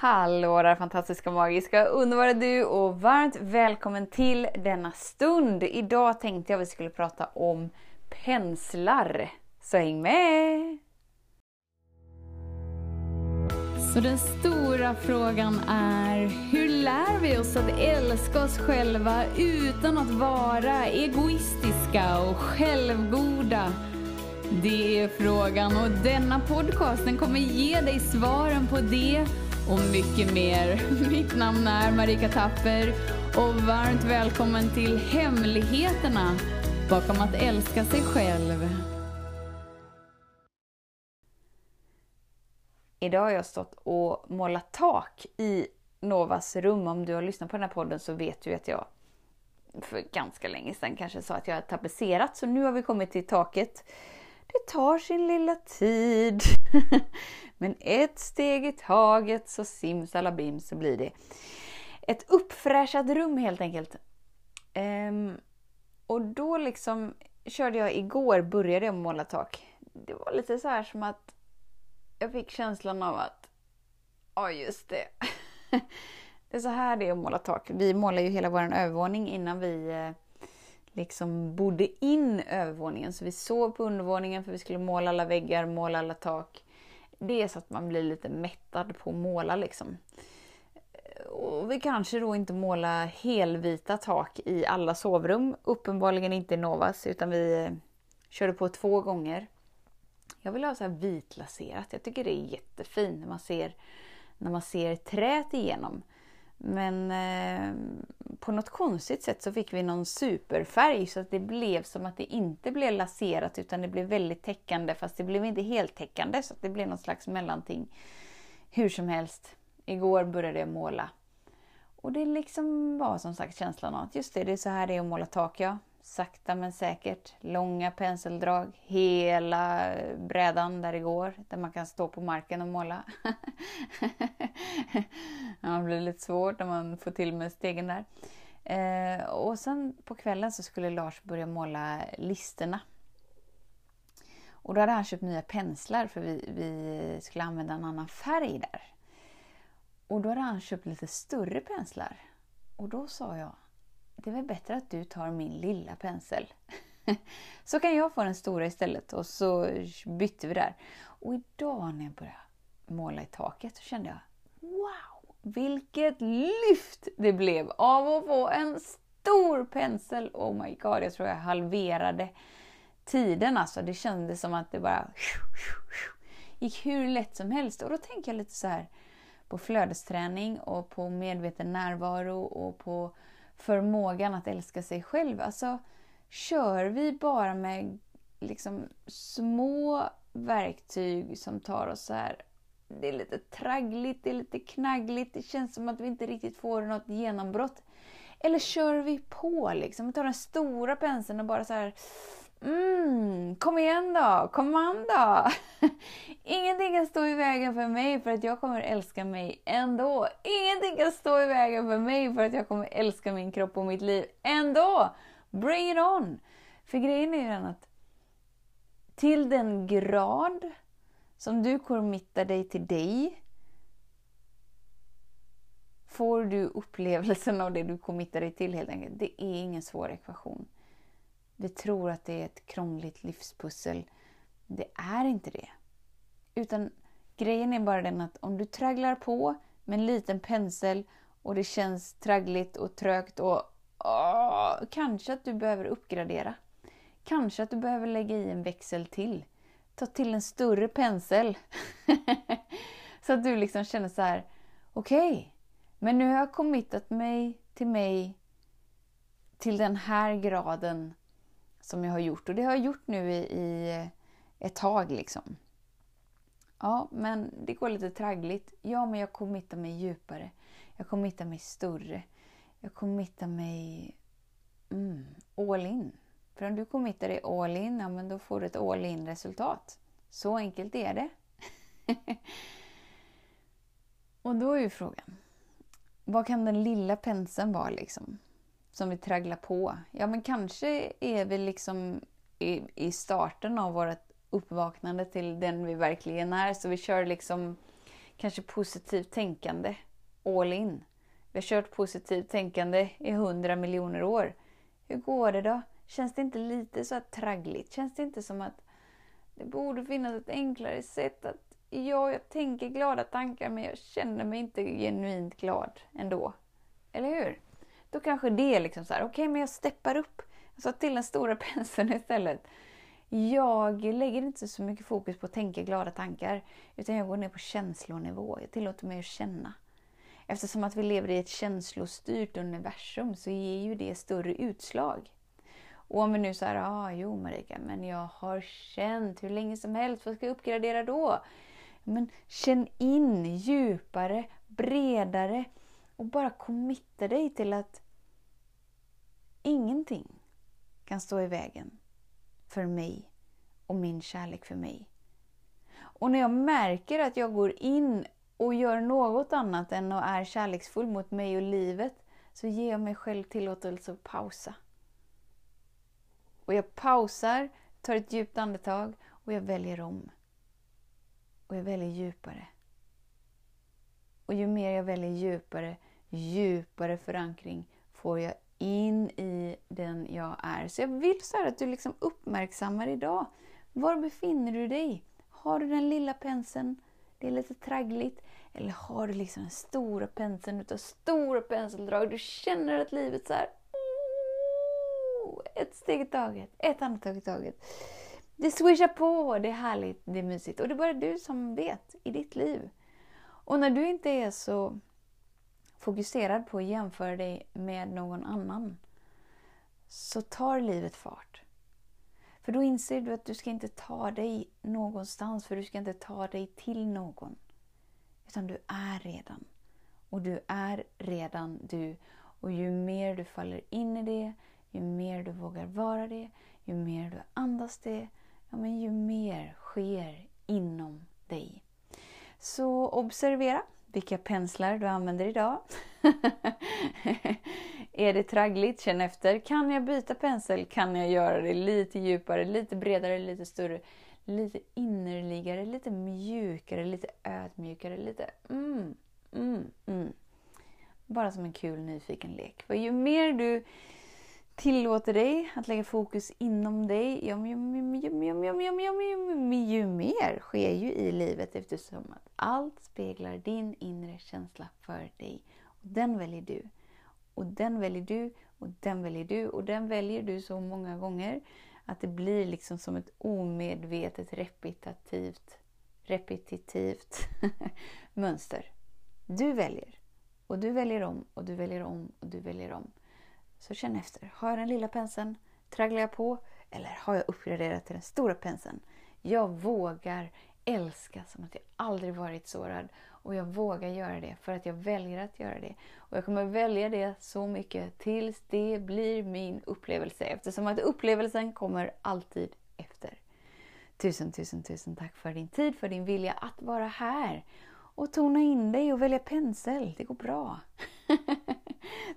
Hallå där fantastiska, magiska, underbara du och varmt välkommen till denna stund. Idag tänkte jag att vi skulle prata om penslar. Så häng med! Så den stora frågan är, hur lär vi oss att älska oss själva utan att vara egoistiska och självgoda? Det är frågan och denna podcast den kommer ge dig svaren på det och mycket mer. Mitt namn är Marika Tapper och varmt välkommen till Hemligheterna bakom att älska sig själv. Idag har jag stått och målat tak i Novas rum. Om du har lyssnat på den här podden så vet du att jag för ganska länge sedan kanske sa att jag har tapetserat. Så nu har vi kommit till taket. Det tar sin lilla tid. Men ett steg i taget så simsalabim så blir det ett uppfräschat rum helt enkelt. Ehm, och då liksom körde jag igår, började jag måla tak. Det var lite så här som att jag fick känslan av att, ja just det. det är så här det är att måla tak. Vi målar ju hela vår övervåning innan vi eh, liksom bodde in övervåningen. Så vi sov på undervåningen för vi skulle måla alla väggar, måla alla tak. Det är så att man blir lite mättad på att måla liksom. Och vi kanske då inte måla helvita tak i alla sovrum. Uppenbarligen inte i Novas utan vi eh, körde på två gånger. Jag vill ha så här vitlaserat. Jag tycker det är jättefint när man ser, när man ser träet igenom. Men eh, på något konstigt sätt så fick vi någon superfärg så att det blev som att det inte blev laserat utan det blev väldigt täckande fast det blev inte helt täckande så att det blev något slags mellanting. Hur som helst, igår började jag måla. Och det liksom var som sagt känslan av att just det, det är så här det är att måla tak ja sakta men säkert. Långa penseldrag hela brädan där det går, där man kan stå på marken och måla. det blir lite svårt när man får till med stegen där. Eh, och sen på kvällen så skulle Lars börja måla listerna. Och då hade han köpt nya penslar för vi, vi skulle använda en annan färg där. Och då hade han köpt lite större penslar. Och då sa jag, det är väl bättre att du tar min lilla pensel. så kan jag få den stora istället och så bytte vi där. Och idag när jag började måla i taket så kände jag Wow! Vilket lyft det blev av att få en stor pensel! Oh my god, jag tror jag halverade tiden alltså. Det kändes som att det bara gick hur lätt som helst. Och då tänker jag lite så här på flödesträning och på medveten närvaro och på förmågan att älska sig själv. Alltså, kör vi bara med liksom små verktyg som tar oss så här. Det är lite traggligt, det är lite knaggligt, det känns som att vi inte riktigt får något genombrott. Eller kör vi på liksom? Vi tar den stora penseln och bara så här Mm, kom igen då, kom an då! Ingenting kan stå i vägen för mig för att jag kommer älska mig ändå. Ingenting kan stå i vägen för mig för att jag kommer älska min kropp och mitt liv ändå. Bring it on! För grejen är ju den att till den grad som du committar dig till dig får du upplevelsen av det du committar dig till helt enkelt. Det är ingen svår ekvation. Vi tror att det är ett krångligt livspussel. Det är inte det. Utan grejen är bara den att om du tragglar på med en liten pensel och det känns traggligt och trögt och åh, kanske att du behöver uppgradera. Kanske att du behöver lägga i en växel till. Ta till en större pensel. så att du liksom känner så här, okej, okay, men nu har jag committat mig till mig till den här graden som jag har gjort. Och det har jag gjort nu i, i ett tag liksom. Ja, men det går lite traggligt. Ja, men jag committar mig djupare. Jag committar mig större. Jag committar mig mm, all in. För om du committar dig all in, ja, men då får du ett all in resultat. Så enkelt är det. Och då är ju frågan, vad kan den lilla penseln vara liksom? Som vi tragglar på. Ja, men kanske är vi liksom i, i starten av vårt uppvaknande till den vi verkligen är. Så vi kör liksom kanske positivt tänkande all in. Vi har kört positivt tänkande i hundra miljoner år. Hur går det då? Känns det inte lite så traggligt? Känns det inte som att det borde finnas ett enklare sätt att ja, jag tänker glada tankar men jag känner mig inte genuint glad ändå. Eller hur? Då kanske det är liksom så här, okej okay, men jag steppar upp. Jag sa till den stora penseln istället. Jag lägger inte så mycket fokus på att tänka glada tankar, utan jag går ner på känslonivå. Jag tillåter mig att känna. Eftersom att vi lever i ett känslostyrt universum så ger ju det större utslag. Och om vi nu säger, ja ah, jo Marika, men jag har känt hur länge som helst, vad ska jag uppgradera då? Men känn in djupare, bredare och bara committa dig till att ingenting kan stå i vägen för mig och min kärlek för mig. Och när jag märker att jag går in och gör något annat än att är kärleksfull mot mig och livet så ger jag mig själv tillåtelse att pausa. Och jag pausar, tar ett djupt andetag och jag väljer om. Och jag väljer djupare. Och ju mer jag väljer djupare, djupare förankring får jag in i den jag är. Så jag vill så att du liksom uppmärksammar idag. Var befinner du dig? Har du den lilla penseln? Det är lite traggligt. Eller har du liksom den stora penseln utav stora penseldrag? Du känner att livet så här, ett steg i taget, ett andetag i taget. Det swishar på, det är härligt, det är mysigt. Och det är bara du som vet i ditt liv. Och när du inte är så fokuserad på att jämföra dig med någon annan så tar livet fart. För då inser du att du ska inte ta dig någonstans, för du ska inte ta dig till någon. Utan du är redan. Och du är redan du. Och ju mer du faller in i det, ju mer du vågar vara det, ju mer du andas det, ja, men ju mer sker inom dig. Så observera vilka penslar du använder idag. är det traggligt? Känn efter. Kan jag byta pensel? Kan jag göra det lite djupare, lite bredare, lite större, lite innerligare, lite mjukare, lite ödmjukare, lite mm, mm, mm. Bara som en kul nyfiken lek. För ju mer du tillåter dig att lägga fokus inom dig, ju, ju mer sker ju i livet eftersom att allt speglar din inre känsla för dig. Och Den väljer du. Och den väljer du och den väljer du och den väljer du så många gånger att det blir liksom som ett omedvetet repetitivt, repetitivt mönster. Du väljer. Och du väljer om och du väljer om och du väljer om. Så känn efter. Har jag den lilla penseln? Tragglar jag på? Eller har jag uppgraderat till den stora penseln? Jag vågar älska som att jag aldrig varit sårad. Och jag vågar göra det för att jag väljer att göra det. Och jag kommer välja det så mycket tills det blir min upplevelse. Eftersom att upplevelsen kommer alltid efter. Tusen, tusen, tusen tack för din tid, för din vilja att vara här. Och tona in dig och välja pensel. Det går bra.